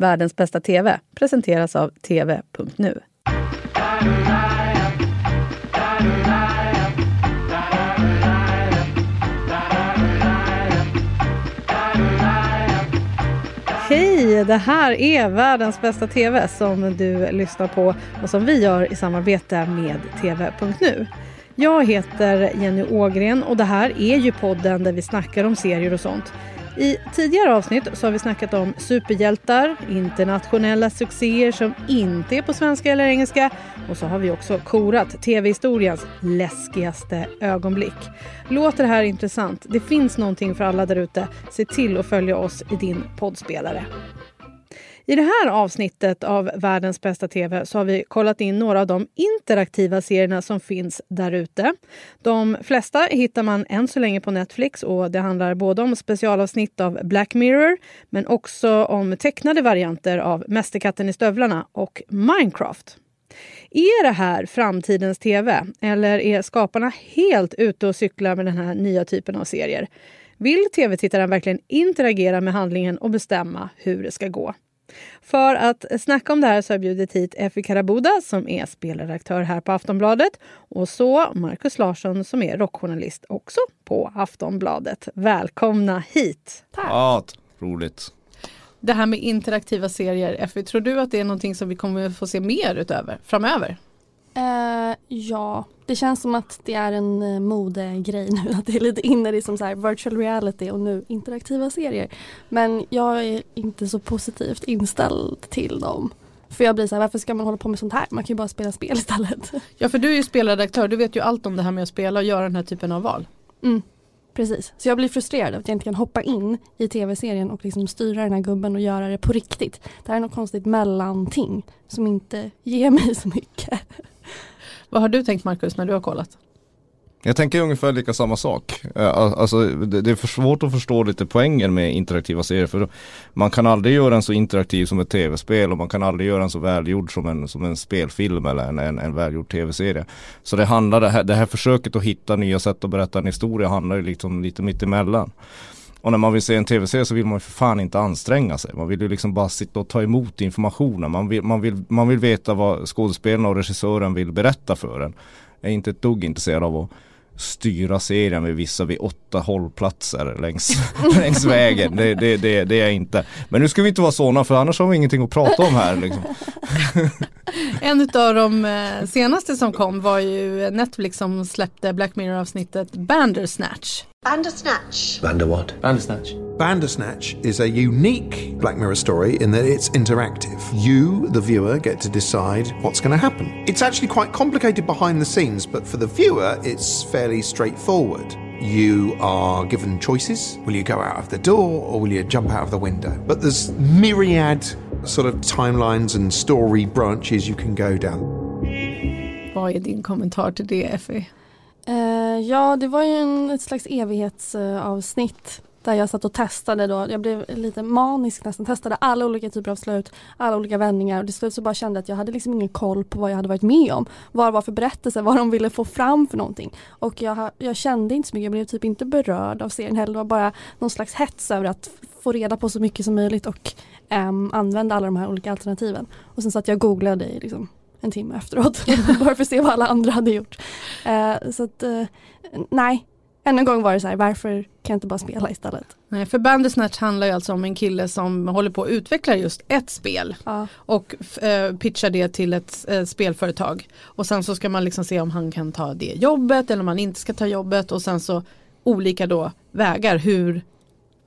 Världens bästa TV presenteras av TV.nu. Hej! Det här är Världens bästa TV som du lyssnar på och som vi gör i samarbete med TV.nu. Jag heter Jenny Ågren och det här är ju podden där vi snackar om serier och sånt. I tidigare avsnitt så har vi snackat om superhjältar, internationella succéer som inte är på svenska eller engelska och så har vi också korat tv-historiens läskigaste ögonblick. Låter det här intressant? Det finns någonting för alla där ute. Se till att följa oss i din poddspelare. I det här avsnittet av Världens bästa TV så har vi kollat in några av de interaktiva serierna som finns där ute. De flesta hittar man än så länge på Netflix och det handlar både om specialavsnitt av Black Mirror men också om tecknade varianter av Mästerkatten i stövlarna och Minecraft. Är det här framtidens tv eller är skaparna helt ute och cyklar med den här nya typen av serier? Vill tv-tittaren verkligen interagera med handlingen och bestämma hur det ska gå? För att snacka om det här så har jag bjudit hit Effie Karabuda som är spelredaktör här på Aftonbladet och så Markus Larsson som är rockjournalist också på Aftonbladet. Välkomna hit! Tack! Ja, roligt. Det här med interaktiva serier, Effie, tror du att det är någonting som vi kommer få se mer utöver framöver? Uh, ja, det känns som att det är en uh, modegrej nu. Att det är lite inne i som så här virtual reality och nu interaktiva serier. Men jag är inte så positivt inställd till dem. För jag blir så här, varför ska man hålla på med sånt här? Man kan ju bara spela spel istället. Ja, för du är ju spelredaktör. Du vet ju allt om det här med att spela och göra den här typen av val. Mm. Precis, så jag blir frustrerad av att jag inte kan hoppa in i tv-serien och liksom styra den här gubben och göra det på riktigt. Det här är något konstigt mellanting som inte ger mig så mycket. Vad har du tänkt Marcus när du har kollat? Jag tänker ungefär lika samma sak. Eh, alltså, det är för svårt att förstå lite poängen med interaktiva serier. För man kan aldrig göra en så interaktiv som ett tv-spel och man kan aldrig göra en så välgjord som en, som en spelfilm eller en, en, en välgjord tv-serie. Så det handlar, det här, det här försöket att hitta nya sätt att berätta en historia handlar ju liksom lite mittemellan. Och när man vill se en tv-serie så vill man ju för fan inte anstränga sig. Man vill ju liksom bara sitta och ta emot informationen. Man vill, man vill, man vill veta vad skådespelarna och regissören vill berätta för en. Jag är inte ett dugg intresserad av att styra serien med vissa vid åtta hållplatser längs, längs vägen. Det, det, det, det, är jag inte. Men nu ska vi inte vara sådana för annars har vi ingenting att prata om här. Liksom. en av de eh, senaste som kom var ju Netflix som släppte Black Mirror-avsnittet Bandersnatch. Bandersnatch. Bander what? Bandersnatch. Bandersnatch is a unique Black Mirror story in that it's interactive. You, the viewer, get to decide what's going to happen. It's actually quite complicated behind the scenes, but for the viewer, it's fairly straightforward. You are given choices. Will you go out of the door or will you jump out of the window? But there's myriad sort of timelines and story branches you can go down. Vad är din kommentar till det, Effie? Uh, ja, det var ju en, ett slags evighetsavsnitt uh, där jag satt och testade då. Jag blev lite manisk nästan. Testade alla olika typer av slut, alla olika vändningar och till slut så bara kände jag att jag hade liksom ingen koll på vad jag hade varit med om. Vad det var för berättelse, vad de ville få fram för någonting. Och jag, jag kände inte så mycket, jag blev typ inte berörd av serien heller. Det var bara någon slags hets över att få reda på så mycket som möjligt och um, använda alla de här olika alternativen. Och sen satt jag och googlade i liksom en timme efteråt. bara för att se vad alla andra hade gjort. Uh, så att, uh, nej, än en gång var det så här, varför kan jag inte bara spela istället? Nej, för Bandersnatch handlar ju alltså om en kille som håller på att utveckla just ett spel ja. och eh, pitchar det till ett spelföretag. Och sen så ska man liksom se om han kan ta det jobbet eller om han inte ska ta jobbet och sen så olika då vägar hur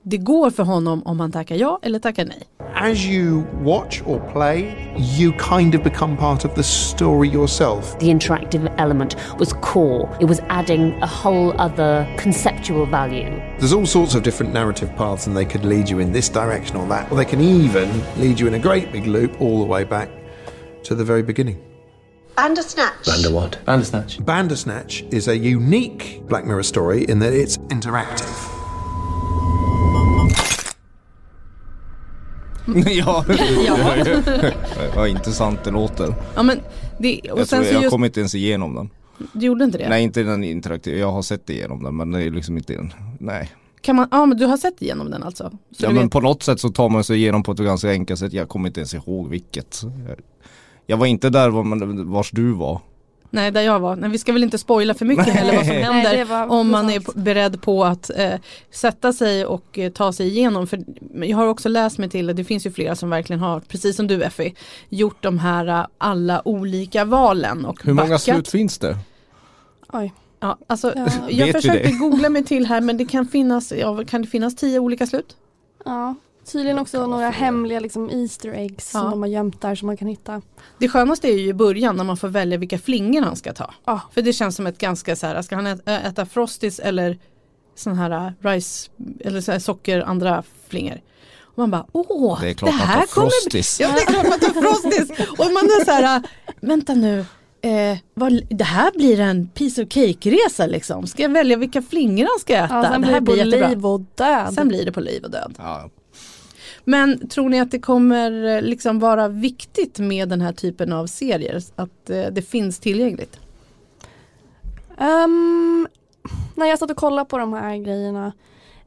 det går för honom om han tackar ja eller tackar nej. As you watch or play, you kind of become part of the story yourself. The interactive element was core. It was adding a whole other conceptual value. There's all sorts of different narrative paths and they could lead you in this direction or that. Or they can even lead you in a great big loop all the way back to the very beginning. Bandersnatch. Bander what? Bandersnatch. Bandersnatch is a unique Black Mirror story in that it's interactive. ja, ja. Vad intressant det låter. Ja, men det, och jag, sen tror, jag just... kom inte ens igenom den. Du gjorde inte det? Nej, inte den interaktiva. Jag har sett igenom den men det är liksom inte en, nej. Kan man, ja men du har sett igenom den alltså? Så ja men vet- på något sätt så tar man sig igenom på ett ganska enkelt sätt. Jag kommer inte ens ihåg vilket. Jag var inte där var vars du var. Nej, där jag var. Nej, vi ska väl inte spoila för mycket Nej. heller vad som Nej, händer. det var om man är beredd på att eh, sätta sig och eh, ta sig igenom. För jag har också läst mig till, och det finns ju flera som verkligen har, precis som du Effie, gjort de här eh, alla olika valen och Hur många backat. slut finns det? Oj. Ja, alltså, Ja. Jag Vet försökte googla mig till här men det kan finnas, ja, kan det finnas tio olika slut? Ja. Tydligen också några hemliga liksom, Easter eggs Ja. som de har gömt där som man kan hitta. Det skönaste är ju i början när man får välja vilka flingor han ska ta. Ja. För det känns som ett ganska så här, ska han äta, Frosties eller sån här äh, rice eller så här socker, andra flingor. Och man bara, åh, Det är klart man här kommer Frosties. Ja, det är klart man tar Frosties. Och man är så här, äh, vänta nu, eh, vad, det här blir en piece of cake-resa liksom. Ska jag välja vilka flingor han ska äta? Ja, sen det blir här det på blir jättebra. liv och död. Sen blir det på liv och död. Ja. Men tror ni att det kommer eh, liksom vara viktigt med den här typen av serier? Att eh, det finns tillgängligt? Ehm, när jag satt och kollade på de här grejerna,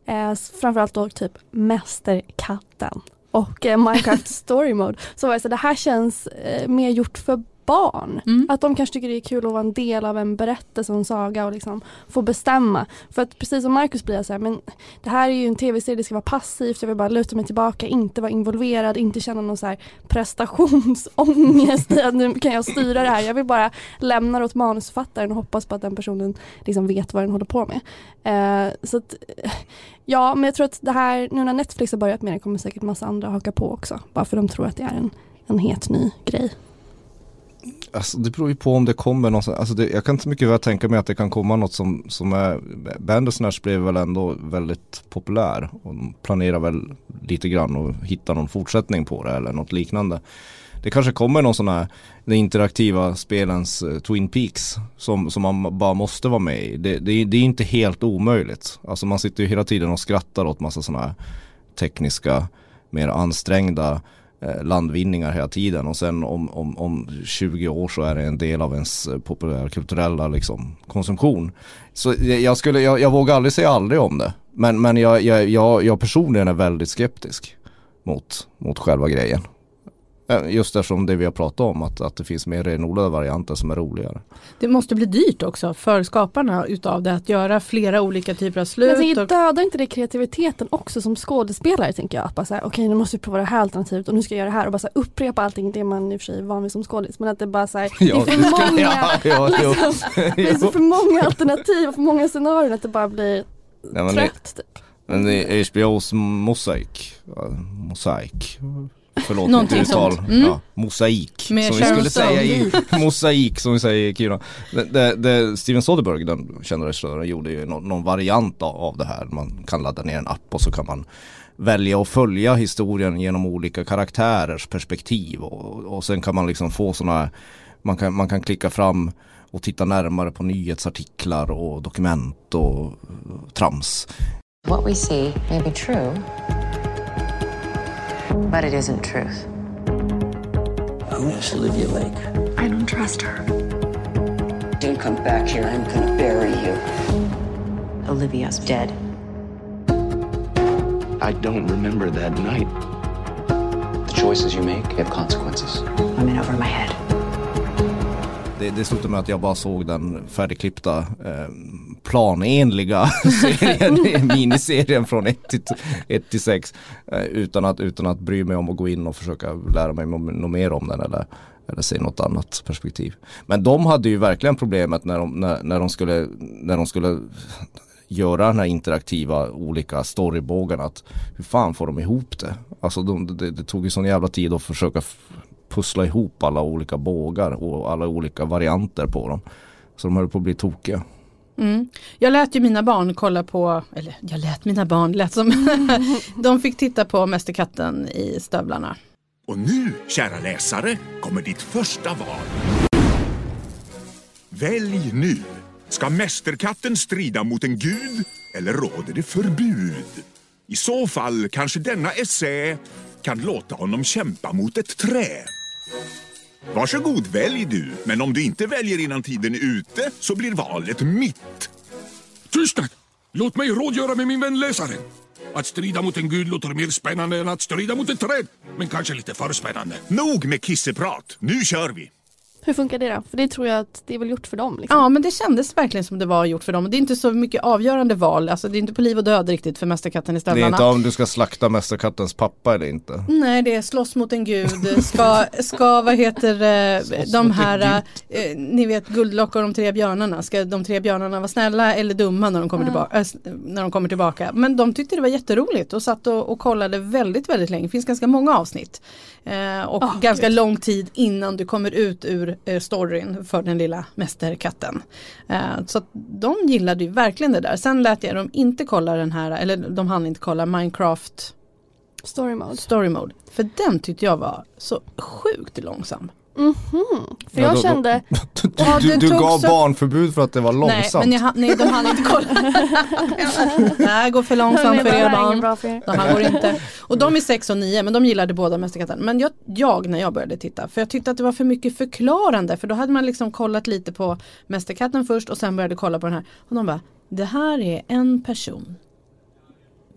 eh, framförallt då typ Mästerkatten och eh, Minecraft Story Mode, så var det så det här känns eh, mer gjort för barn. Mm. Att de kanske tycker det är kul att vara en del av en berättelse och en saga och liksom få bestämma. För att precis som Marcus blir jag så här, men det här är ju en tv-serie, det ska vara passivt, jag vill bara luta mig tillbaka, inte vara involverad, inte känna någon så här prestationsångest i att nu kan jag styra det här. Jag vill bara lämna det åt manusförfattaren och hoppas på att den personen liksom vet vad den håller på med. Eh, så att, eh, ja, men jag tror att det här, nu när Netflix har börjat med det kommer säkert massa andra haka på också. Bara för de tror att det är en, en het ny grej. Alltså det beror ju på om det kommer något, alltså det, jag kan inte mycket väl tänka mig att det kan komma något som, som är, Bandersnatch blev väl ändå väldigt populär och de planerar väl lite grann att hitta någon fortsättning på det eller något liknande. Det kanske kommer någon sån här, den interaktiva spelens eh, Twin Peaks som, som man bara måste vara med i. Det, det, det är inte helt omöjligt. Alltså man sitter ju hela tiden och skrattar åt massa sådana här tekniska, mer ansträngda Eh, landvinningar hela tiden och sen om, om, om 20 år så är det en del av ens eh, populärkulturella liksom, konsumtion. Så jag, jag, skulle, jag, jag vågar aldrig säga aldrig om det. Men, men jag, jag, jag, jag personligen är väldigt skeptisk mot, mot själva grejen. Eh, Just eftersom det vi har pratat om, att, att det finns mer renodlade varianter som är roligare. Det måste bli dyrt också för skaparna utav det att göra flera olika typer av Men slut. jag tänker, och, dödar inte det kreativiteten också som skådespelare tänker jag? Att bara säga okej nu måste vi prova det här alternativet och nu ska jag göra det här och bara så här, upprepa allting det man i och för sig är van vid som skådis. Men att det bara så här, det är för många, ja, ja, liksom, det är så för många alternativ och för många scenarion att det bara blir Nej, men det, trött. Typ. men det är HBOs mosaik, ja, mosaik, förlåt mitt uttal. Mm. ja, mosaik Med som vi skulle säga i, mosaik som vi säger i Kiruna. Det, det, Steven Soderbergh, den kända regissören, gjorde ju någon, någon variant av, det här. Man kan ladda ner en app och så kan man välja att följa historien genom olika karaktärers perspektiv och, och sen kan man liksom få sådana man kan, man kan klicka fram och titta närmare på nyhetsartiklar och dokument och trams. What we see may be true, but it isn't truth. Who is Olivia Lake? I don't trust her. Don't come back here. I'm gonna bury you. Olivia's dead. I don't remember that night. The choices you make have consequences. I'm in over my head. Det, det slutade med att jag bara såg den färdigklippta eh, planenliga serien, miniserien från 1 till, 1 till 6 eh, utan, att, utan att bry mig om att gå in och försöka lära mig något mer om den eller, eller se något annat perspektiv. Men de hade ju verkligen problemet när de, när, när de, skulle, när de skulle göra den här interaktiva olika storybågarna. Att hur fan får de ihop det? Alltså de, det, det tog ju sån jävla tid att försöka pussla ihop alla olika bågar och alla olika varianter på dem. Så de höll på att bli tokiga. Mm. Jag lät ju mina barn kolla på, eller jag lät mina barn, lät som, de fick titta på Mästerkatten i stövlarna. Och nu, kära läsare, kommer ditt första val. Välj nu. Ska Mästerkatten strida mot en gud eller råder det förbud? I så fall kanske denna essä kan låta honom kämpa mot ett trä. Varsågod, välj du. Men om du inte väljer innan tiden är ute så blir valet mitt. Tystnad! Låt mig rådgöra med min vän läsaren. Att strida mot en gud låter mer spännande än att strida mot ett träd. Men kanske lite för spännande. Nog med kisseprat. Nu kör vi! Hur funkar det då? För det tror jag att det är väl gjort för dem. Liksom. Ja men det kändes verkligen som det var gjort för dem. Det är inte så mycket avgörande val. Alltså det är inte på liv och död riktigt för Mästerkatten i Det är stövlarna. inte om du ska slakta Mästerkattens pappa eller inte. Nej det är slåss mot en gud, ska, ska vad heter eh, Slåss de här, eh, ni vet Guldlock och de tre björnarna, ska de tre björnarna vara snälla eller dumma när de kommer, Mm. tillbaka, äh, när de kommer tillbaka. Men de tyckte det var jätteroligt och satt och, och kollade väldigt väldigt länge, det finns ganska många avsnitt. Eh, och Ah, ganska gud. lång tid innan du kommer ut ur eh, storyn för den lilla mästerkatten. Eh, så de gillade ju verkligen det där. Sen lät jag dem inte kolla den här, eller de hann inte kolla Minecraft Story mode. Story Mode. För den tyckte jag var så sjukt långsam. Mhm. För jag Ja, då- då- kände, Du, Ja, du, du tog gav så- barnförbud för att det var Nej, långsamt. men jag, nej, de hann inte kolla. det här går för långsamt för er barn. för er. Det här går inte. Och de är 6 och 9 men de gillade båda Mästerkatten. Men jag, jag när jag började titta, för jag tyckte att det var för mycket förklarande. För då hade man liksom kollat lite på Mästerkatten först och sen började kolla på den här. Och de bara, det här är en person.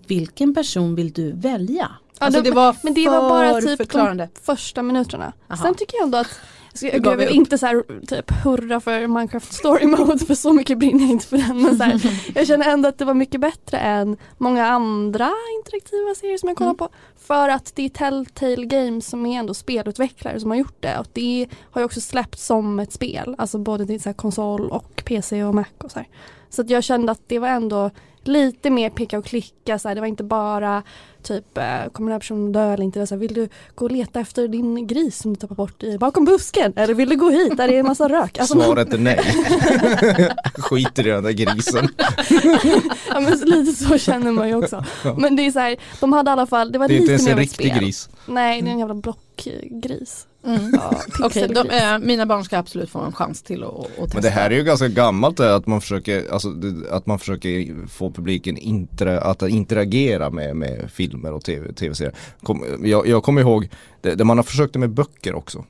Vilken person vill du välja? Ja, alltså det- var men det var bara typ förklarande. de första minuterna. Aha. Sen tycker jag ändå att jag, jag vi vill inte så här, typ hurra för Minecraft Story Mode för så mycket brinner jag inte för den. Men så här, jag känner ändå att det var mycket bättre än många andra interaktiva serier som jag kollar Mm. på. För att det är Telltale Games som är ändå spelutvecklare som har gjort det. Och det har ju också släppts som ett spel. Alltså både till så här konsol och PC och Mac och så här. Så att jag kände att det var ändå lite mer peka och klicka. Så här. Det var inte bara typ eh, kommer den här personen dö eller inte. Så här, vill du gå och leta efter din gris som du tappar bort i, bakom busken? Eller vill du gå hit där det är en massa rök? Alltså, man- Svaret är nej. Skiter i den där grisen. ja, men lite så känner man ju också. Men det är så här, de hade i alla fall, det var Det är inte lite ens mer en riktig spel. gris. Nej, det är en jävla blockgris. Mm. Ja, de, pixelgris. eh, mina barn ska absolut få en chans till att, att testa. Men det här är ju ganska gammalt det, att man försöker, alltså, att man försöker få publiken intera, att interagera med, med filmer och tv, tv-serier. Kom, jag, jag kommer ihåg, det, det man har försökt med böcker också.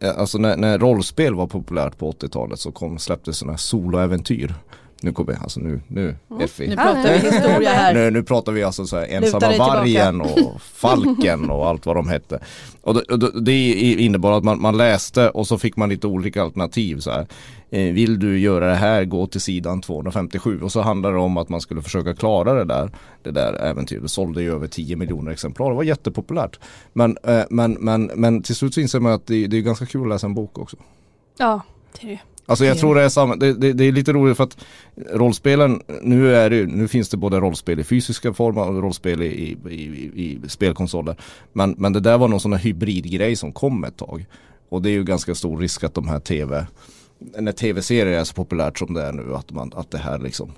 Eh, Alltså när, när rollspel var populärt på 80-talet så kom, släpptes sådana här soloäventyr. Nu kommer alltså nu, nu Effie. Nu pratar vi historia här. Nu, nu pratar vi alltså så här ensamma vargen och falken och allt vad de hette. Och det, och det- det innebar att man, man läste och så fick man lite olika alternativ så här. Eh, vill du göra det här, gå till sidan 257 och så handlade det om att man skulle försöka klara det där, det där äventyret. Det sålde ju över 10 miljoner exemplar, det var jättepopulärt. Men, eh, men, men, men till slut så inser man att det, det är ganska kul att läsa en bok också. Ja, det är det. Alltså jag tror det är samma, det, det, det är lite roligt för att rollspelen, nu är det nu finns det både rollspel i fysiska former och rollspel i, i, i, i spelkonsoler. Men, men det där var någon sån här hybridgrej som kom ett tag. Och det är ju ganska stor risk att de här tv, när tv-serier är så populärt som det är nu, att, man, att det här liksom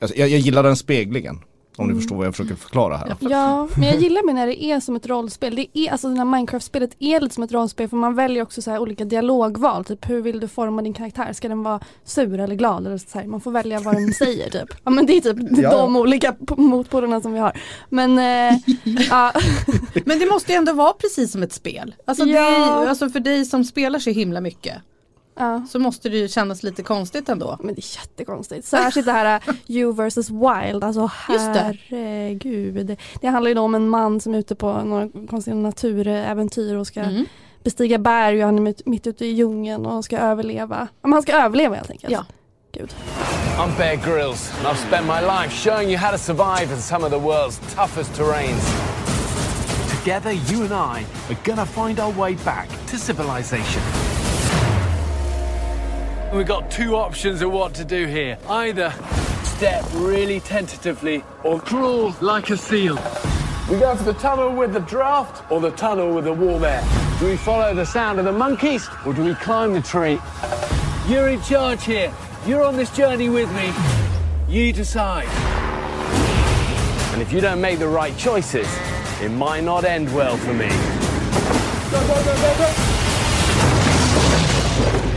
alltså, jag, jag gillar den speglingen. Om ni förstår vad jag försöker förklara här. Ja, men jag gillar med när det är som ett rollspel. Det är, alltså det här Minecraft-spelet är lite som ett rollspel för man väljer också så här olika dialogval. Typ hur vill du forma din karaktär? Ska den vara sur eller glad? Eller så här. Man får välja vad den säger typ. Ja men det är typ Ja. de olika motpolerna som vi har. Men eh, ja, Men det måste ju ändå vara precis som ett spel. Alltså, det Ja. är, alltså för dig som spelar så himla mycket ja. så måste det ju kännas lite konstigt ändå. Men det är jättekonstigt. Särskilt det här You vs Wild. Alltså herregud. Det, det handlar ju då om en man som är ute på några konstiga naturäventyr och ska Mm. bestiga berg och han är mitt, mitt ute i djungeln och ska överleva. Men han ska överleva helt enkelt. Ja. Gud. I'm Bear Grylls, and I've spent my life showing you how to survive in some of the world's toughest terrains. Together, you and I are gonna find our way back to civilization. We've got two options of what to do here. Either step really tentatively or crawl like a seal. We go for the tunnel with the draft or the tunnel with the warm air. Do we follow the sound of the monkeys or do we climb the tree? You're in charge here. You're on this journey with me. You decide. And if you don't make the right choices, it might not end well for me. Go, go, go,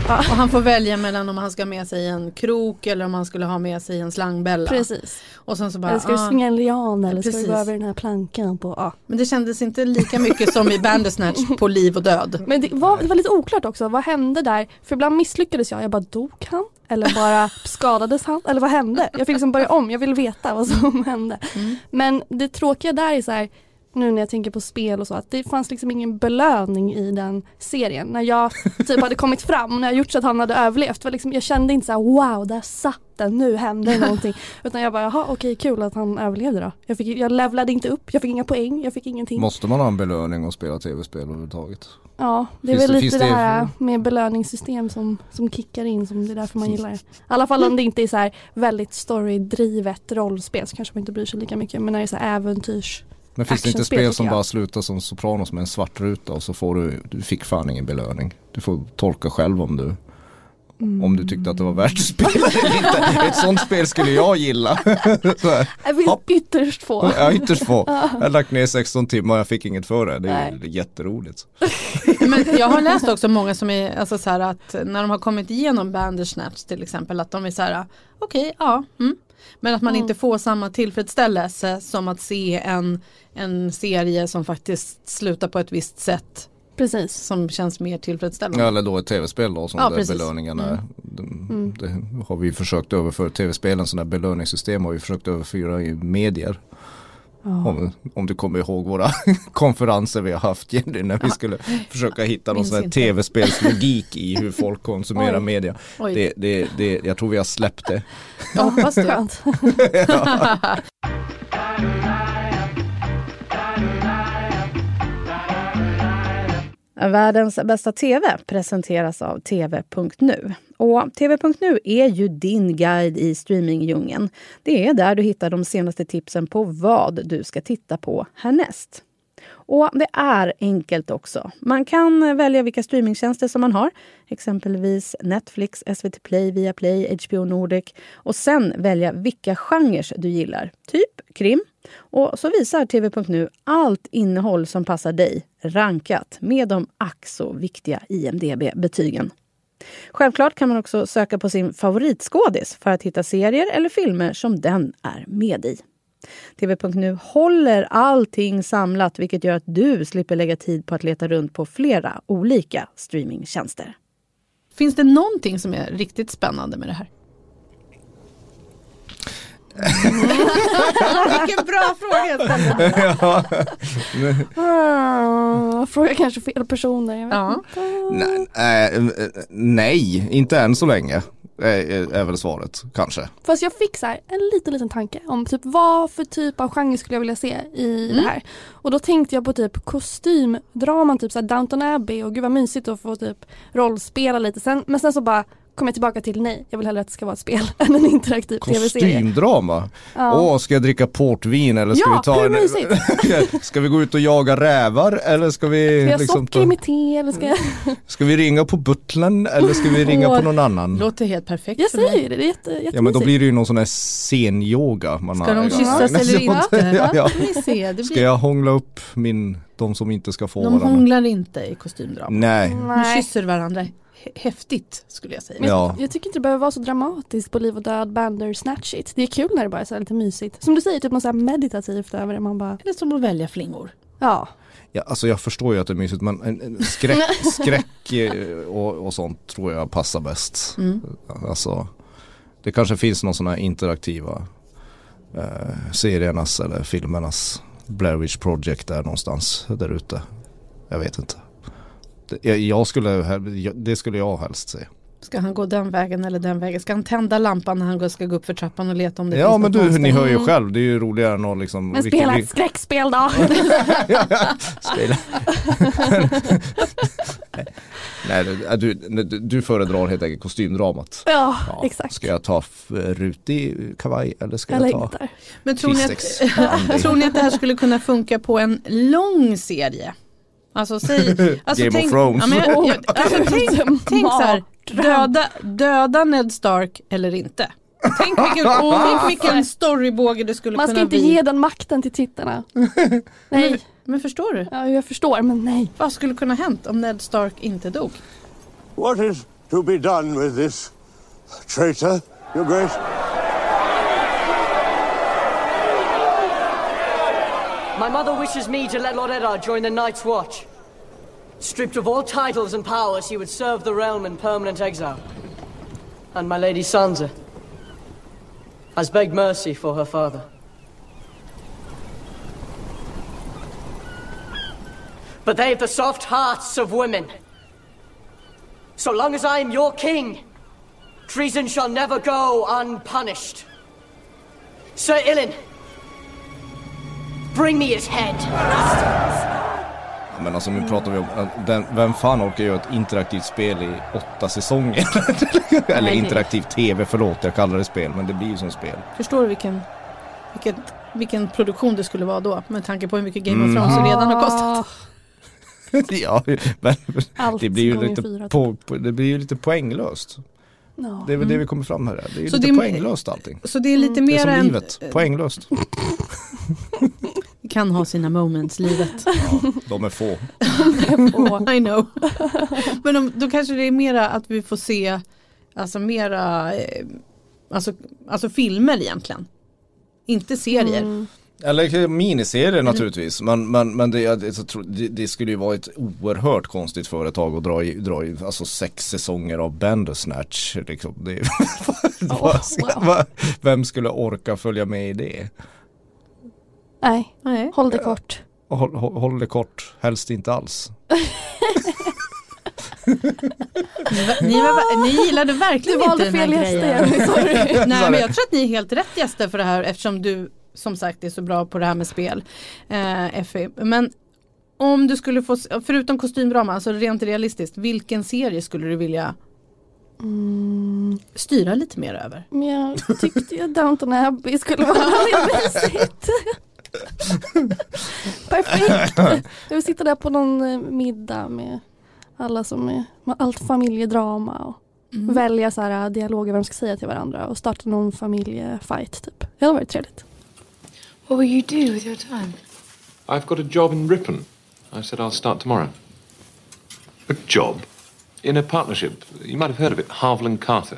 Och han får välja mellan om han ska ha med sig en krok eller om han skulle ha med sig en slangbella. Precis. Och sen så bara, eller ska du ah. svinga en lian eller ska Precis. du gå över den här plankan på, ja. Men det kändes inte lika mycket som i Bandersnatch på liv och död. Men det var, det var lite oklart också, vad hände där? För ibland misslyckades jag, jag bara dog han? Eller bara skadades han? Eller vad hände? Jag fick liksom börja om, jag ville veta vad som hände. Mm. Men det tråkiga där är så här, nu när jag tänker på spel och så, att det fanns liksom ingen belöning i den serien. När jag typ hade kommit fram och när jag gjort så att han hade överlevt, var liksom, jag kände inte så här: wow, där satt den, nu hände någonting. Utan jag bara, jaha okej kul att han överlevde då. Jag, fick, jag levlade inte upp, jag fick inga poäng, jag fick ingenting. Måste man ha en belöning och spela tv-spel överhuvudtaget? Ja, det är Finns väl det- lite det, det- här med belöningssystem som, som kickar in som det är därför man gillar det. I alla fall om det inte är så här väldigt storydrivet rollspel så kanske man inte bryr sig lika mycket men när det är så här äventyrs Men finns det inte spel som bara slutar som Sopranos med en svart ruta och så får du, du fick fan ingen belöning. Du får tolka själv om du Om du tyckte att det var värt att spela. Ett sånt spel skulle jag gilla. Jag vill ytterst få. Ja, ytterst få. Ja. Jag har lagt ner 16 timmar och jag fick inget för det. Det är Nej. jätteroligt. Men jag har läst också många som är alltså så här att när de har kommit igenom Bandersnatch till exempel att de är så här okej, ja. Mm. Men att man Mm. inte får samma tillfredsställelse som att se en, en serie som faktiskt slutar på ett visst sätt. Precis. Som känns mer tillfredsställande. Eller då ett tv-spel då som Ja, där precis. belöningen är. Mm. Det, Mm. det har vi försökt överföra, tv-spelen sådana här belöningssystem har vi försökt överföra i medier. Om, om du kommer ihåg våra konferenser vi har haft Jenny när vi skulle försöka hitta någon sån här tv-spelslogik i hur folk konsumerar Oj. media. Oj. Det, det, det, jag tror vi har släppt det. Jag hoppas det. Världens bästa TV presenteras av TV.nu. Och TV.nu är ju din guide i streamingdjungeln. Det är där du hittar de senaste tipsen på vad du ska titta på härnäst. Och det är enkelt också. Man kan eh, välja vilka streamingtjänster som man har. Exempelvis Netflix, SVT Play, Viaplay, HBO Nordic. Och sen välja vilka genrer du gillar. Typ krim. Och så visar TV.nu allt innehåll som passar dig rankat med de ack så viktiga IMDB-betygen. Självklart kan man också söka på sin favoritskådis för att hitta serier eller filmer som den är med i. TV.nu håller allting samlat vilket gör att du slipper lägga tid på att leta runt på flera olika streamingtjänster. Finns det någonting som är riktigt spännande med det här? Vilken bra fråga ja. Ah, Frågar kanske fel personer. Jag vet Ja. inte. nej, äh, äh, nej, inte än så länge. Är, är väl svaret, kanske. Fast jag fick så här, en liten liten tanke om typ vad för typ av genre skulle jag vilja se i Mm. det här. Och då tänkte jag på typ kostymdraman, typ så här Downton Abbey och gud vad mysigt att få typ rollspela lite. Sen, men sen så bara kom jag tillbaka till nej, jag vill hellre att det ska vara ett spel än en interaktiv tv-serie. Kostymdrama? Ja. Åh, ska jag dricka portvin eller ska Ja, vi ta hur en... mysigt? ska vi gå ut och jaga rävar eller ska vi Ska jag liksom socker i mitt te eller ska jag... Ska vi ringa på butlern eller ska vi ringa på någon annan? Låter helt perfekt Jag för mig. säger ju det, det är jätte. Ja men då blir det ju någon sån här scenyoga man Ska har. de kyssas ja, eller inte? Ja, ja. Se, Ska jag hångla upp min, de som inte ska få De varandra? hånglar inte i kostymdrama. Nej. De Nej. kysser varandra häftigt skulle jag säga. Men Ja. Jag tycker inte det behöver vara så dramatiskt på liv och död, bander, snatch it. Det är kul när det bara är så här lite mysigt. Som du säger, typ något så här meditativt över det. Man bara, Det är som att välja flingor. ja. Ja, alltså jag förstår ju att det är mysigt men en, en skräck, skräck eh, och, och sånt tror jag passar bäst. Mm. Alltså, det kanske finns någon sån här interaktiva eh, seriernas eller filmernas Blair Witch Project där någonstans där ute. Jag vet inte. Det, jag, skulle, det skulle jag helst se. Ska han gå den vägen eller den vägen? Ska han tända lampan när han går- ska gå upp för trappan och leta om det Ja finns men något du, ni hör ju Mm. själv, det är ju roligare än att liksom Men vilken- spela ett skräckspel då. Spela. Nej, du, du, du- föredrar helt enkelt kostymdramat. ja, Ja, exakt. Ska jag ta f- rutig kavaj eller ska Eller jag ta. Men tror ni, att, tror ni att det här skulle kunna funka på en lång serie? Alltså säg, alltså Game of tänk, Thrones. Ja, men jag, jag, alltså, tänk, tänk så här, döda, döda Ned Stark eller inte. Tänk vilken, tänk vilken storybåge det skulle Man ska kunna inte bli. ge den makten till tittarna. nej. Men förstår du? Ja, jag förstår, men nej. Vad skulle kunna hänt om Ned Stark inte dog? What is to be done with this traitor, Your Grace. My mother wishes me to let Lord Eddard join the Night's Watch. Stripped of all titles and powers, he would serve the realm in permanent exile. And my lady Sansa has begged mercy for her father. But they have the soft hearts of women. So long as I am your king, treason shall never go unpunished. Sir Ilin, bring me his head. Men alltså nu pratar vi om, äh, den, vem fan orkar göra ett interaktivt spel i åtta säsonger? Eller Nej, det- interaktivt tv, förlåt jag kallar det spel, men det blir ju som spel. Förstår du vilken, vilken, vilken produktion det skulle vara då? Med tanke på hur mycket Game of Mm. Thrones redan har kostat. ja, men Allt det blir, ju lite fyra, på, på, det blir ju lite poänglöst. Ja. Det är väl det Mm. vi kommer fram här. Det är ju Så lite det är- poänglöst allting. Så det är lite Det är mer som än... livet, poänglöst. Kan ha sina moments, livet. De är få. I know. Men om, då kanske det är mera att vi får se alltså mera eh, alltså, alltså filmer egentligen. Inte serier. Mm. Eller miniserier naturligtvis, men, men, men det, det, det skulle ju vara ett oerhört konstigt företag att dra i, dra i alltså sex säsonger av Bandersnatch. Liksom. Det, vad- Vem skulle orka följa med i det? Nej, Nej. håll det kort. Håll, håll, håll det kort, helst inte alls. Ni, var, ni gillade verkligen Du valde inte den här fel grejen. gäster, Jenny, sorry. Nej men jag tror att ni är helt rätt gäster för det här eftersom du som sagt är så bra på det här med spel. Eh, Effie. Men om du skulle få, förutom kostymdrama, alltså rent realistiskt, vilken serie skulle du vilja Mm. styra lite mer över? Men jag tyckte ju Downton Abbey skulle vara väldigt mysigt. Perfekt. Vill sitta där på någon eh, middag med alla som är, med allt familjedrama och Mm. välja så här eh, dialoger vad de ska säga till varandra och starta någon familjefight typ. Det hade varit trevligt. What will you do with your time? I've got a job in Ripon. I said I'll start tomorrow. A job? In a partnership. You might have heard of it, Harvland Carter.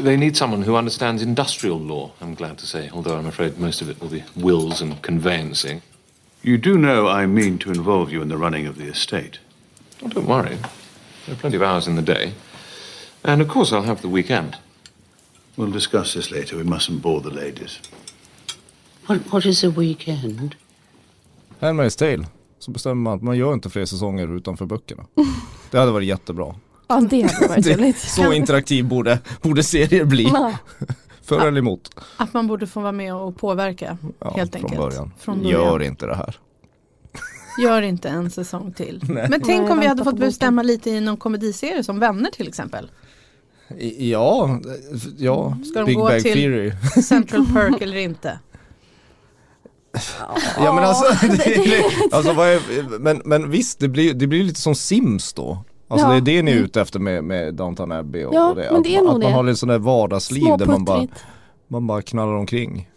They need someone who understands industrial law, I'm glad to say, although I'm afraid most of it will be wills and conveyancing. You do know I mean to involve you in the running of the estate. Oh, don't worry. There are plenty of hours in the day. And of course, I'll have the weekend. We'll discuss this later. We mustn't bore the ladies. What, what is a weekend? Handmaid's Tale. Så bestämmer man att man gör inte fler säsonger utanför böckerna. Det hade varit jättebra. Ja det hade varit Det- trevligt. Så interaktiv borde, borde serier bli. Ja. För eller emot. Att man borde få vara med och påverka Ja, helt från enkelt. början. Från början. Gör inte det här. Gör inte en säsong till. Nej. Men tänk Nej, om vi hade fått boken. bestämma lite i någon komediserie som Vänner till exempel. Ja, ja. Ska de Big gå Bag till- Theory. Central Perk eller inte. Ja men alltså, det, alltså vad är, men, men visst det blir, det blir lite som Sims då. Alltså Ja. det är det ni är Mm. ute efter med, med Downton Abbey och, Ja, och det. men Att, det är man- nog att man det. har ett sånt där vardagsliv där man bara, man bara knallar omkring.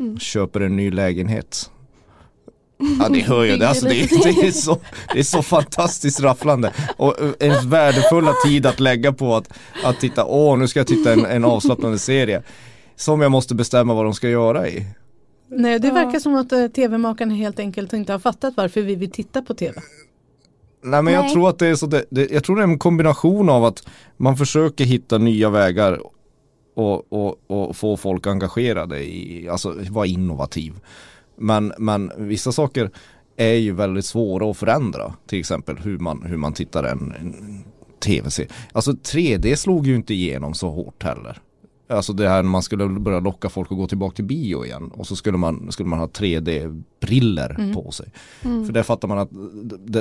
Mm. Köper en ny lägenhet. Ja det hör jag, det, alltså, det, det, är så, det är så fantastiskt rafflande. Och eh, ens värdefulla tid att lägga på att, att titta, åh nu ska jag titta en, en avslappnande serie. Som jag måste bestämma vad de ska göra i. Nej, det Ja. verkar som att eh, tv-makarna helt enkelt inte har fattat varför vi vill titta på tv. Nej men jag Nej. tror att det är så det, det, jag tror det är en kombination av att man försöker hitta nya vägar och, och, och få folk engagerade i, alltså vara innovativ. Men, men vissa saker är ju väldigt svåra att förändra. Till exempel hur man, hur man tittar en, en tv-serie. Alltså 3D slog ju inte igenom så hårt heller. Alltså det här när man skulle börja locka folk att gå tillbaka till bio igen och så skulle man, skulle man ha 3D-briller Mm. på sig. Mm. För där fattar man att,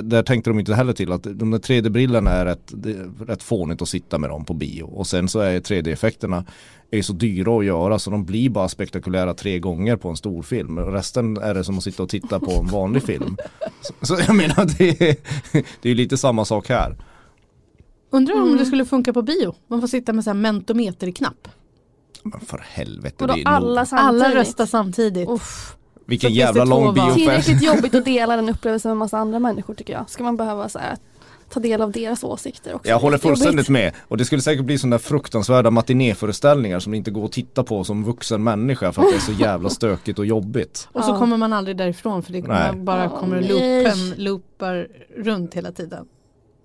där tänkte de inte heller till att de där 3D-brillorna är rätt, det är rätt fånigt att sitta med dem på bio. Och sen så är 3D-effekterna är så dyra att göra så de blir bara spektakulära tre gånger på en stor film. Och Resten är det som att sitta och titta på en vanlig film. Så, så jag menar det är, det är lite samma sak här. Undrar om Mm. det skulle funka på bio. Man får sitta med så här mentometerknapp. Men för helvete. Och Det är alla nog, samtidigt. Alla röstar samtidigt. Uff. vilken så finns jävla det lång två val. biofest. Tillräckligt jobbigt att dela den upplevelsen med massa andra människor tycker jag. Ska man behöva så här, ta del av deras åsikter också. Jag håller Det är jobbigt. fullständigt med. Och det skulle säkert bli sådana där fruktansvärda matinéföreställningar som det inte går att titta på som vuxen människa för att det är så jävla stökigt och jobbigt. Och så Ja. kommer man aldrig därifrån för det Nej. bara kommer loopen, loopar runt hela tiden.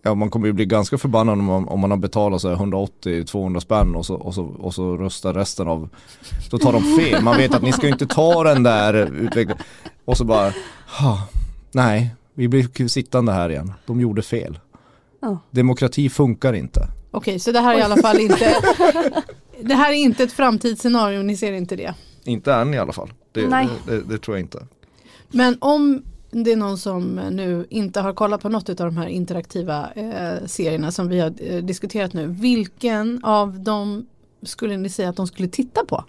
Ja man kommer ju bli ganska förbannad om man, om man har betalat så här 180-200 spänn och så, och, så, och så röstar resten av Då tar de fel, man vet att ni ska inte ta den där utvecklingen. Och så bara "Ha, Nej, vi blir sittande här igen, de gjorde fel. Ja. Demokrati funkar inte. Okej, så det här är i alla fall inte Det här är inte ett framtidsscenario, ni ser inte det. Inte än i alla fall. Det, Nej. det, det, det tror jag inte. Men om det är någon som nu inte har kollat på något av de här interaktiva eh, serierna som vi har eh, diskuterat nu. Vilken av dem skulle ni säga att de skulle titta på?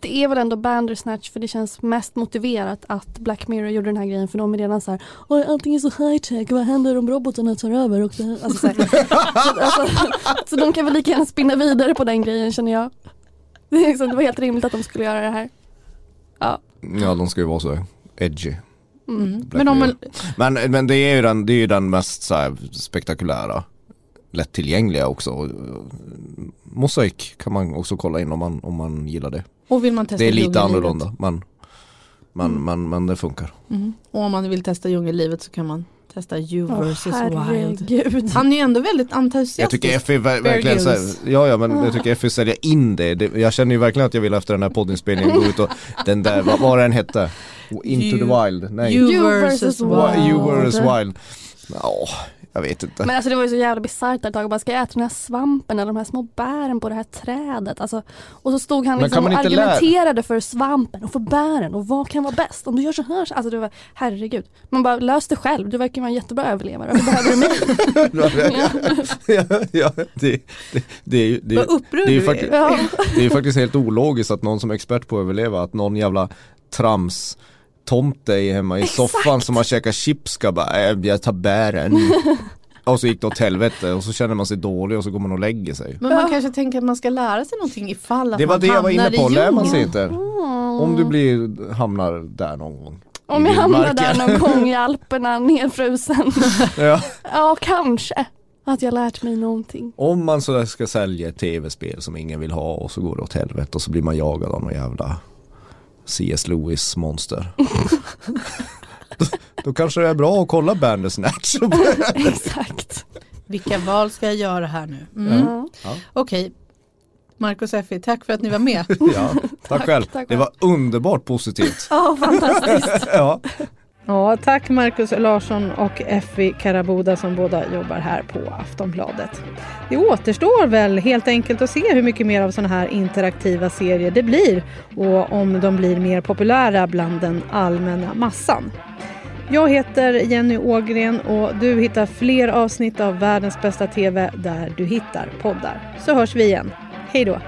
Det är väl ändå Bandersnatch för det känns mest motiverat att Black Mirror gjorde den här grejen för de är redan så här Oj, allting är så high tech, vad händer om robotarna tar över? Och det? Alltså, så, alltså, så de kan väl lika gärna spinna vidare på den grejen känner jag. Det, liksom, det var helt rimligt att de skulle göra det här. Ja. Ja de ska ju vara så edgy Mm. Men om man. Men, men det är ju den, det är ju den mest så här, spektakulära Lättillgängliga också Mosaik kan man också kolla in om man, om man gillar det och vill man testa Det är lite annorlunda men, men, men, men det funkar Mm. Och om man vill testa djungellivet så kan man testa You vs Wild. herregud. Han är ju ändå väldigt entusiastisk. Jag tycker Effie ver- verkligen så här, Grylls. ja ja men jag tycker Effie säljer in det. det. Jag känner ju verkligen att jag vill efter den här poddinspelningen gå ut och den där, vad var den hette? Into You- the wild? Nej. You You versus versus Wild. You versus wild. Ja, jag vet inte. Men alltså det var ju så jävla bisarrt ett tag. Bara, ska jag äta den här svampen eller de här små bären på det här trädet? Alltså, och så stod han liksom och inte lära- argumenterade för svampen och för bären och vad kan vara bäst? Om du gör så här, så- alltså det var herregud. Man bara lös det själv, du verkar ju vara en jättebra överlevare. Varför behöver du mig? ja, ja, det, det, det är ju det, Vad upprörd det är ju faktiskt, det är ju faktiskt helt ologiskt att någon som är expert på att överleva, att någon jävla trams tomte hemma i soffan som har käkat chips ska bara, äh, jag tar bären. och så gick det åt helvete och så känner man sig dålig och så går man och lägger sig. Men man kanske tänker att man ska lära sig någonting ifall att Det var man det jag var hamnar inne på, i lär man sig inte. Om du blir, hamnar där någon gång. Om I jag hamnar där någon gång i Alperna nedfrusen. Ja. ja, kanske. Att jag lärt mig någonting. Om man så ska sälja ett tv-spel som ingen vill ha och så går det åt helvete och så blir man jagad av någon jävla C.S. Lewis monster. då, då kanske det är bra att kolla Bandersnatch. Exakt. Vilka val ska jag göra här nu? Mm. Ja. Ja. Okej, Marcus Effi, tack för att ni var med. ja, tack själv. tack det var underbart positivt. Ja, fantastiskt. ja. Ja, tack Marcus Larsson och Effie Karaboda som båda jobbar här på Aftonbladet. Det återstår väl helt enkelt att se hur mycket mer av sådana här interaktiva serier det blir och om de blir mer populära bland den allmänna massan. Jag heter Jenny Ågren och du hittar fler avsnitt av Världens bästa TV där du hittar poddar. Så hörs vi igen. Hej då!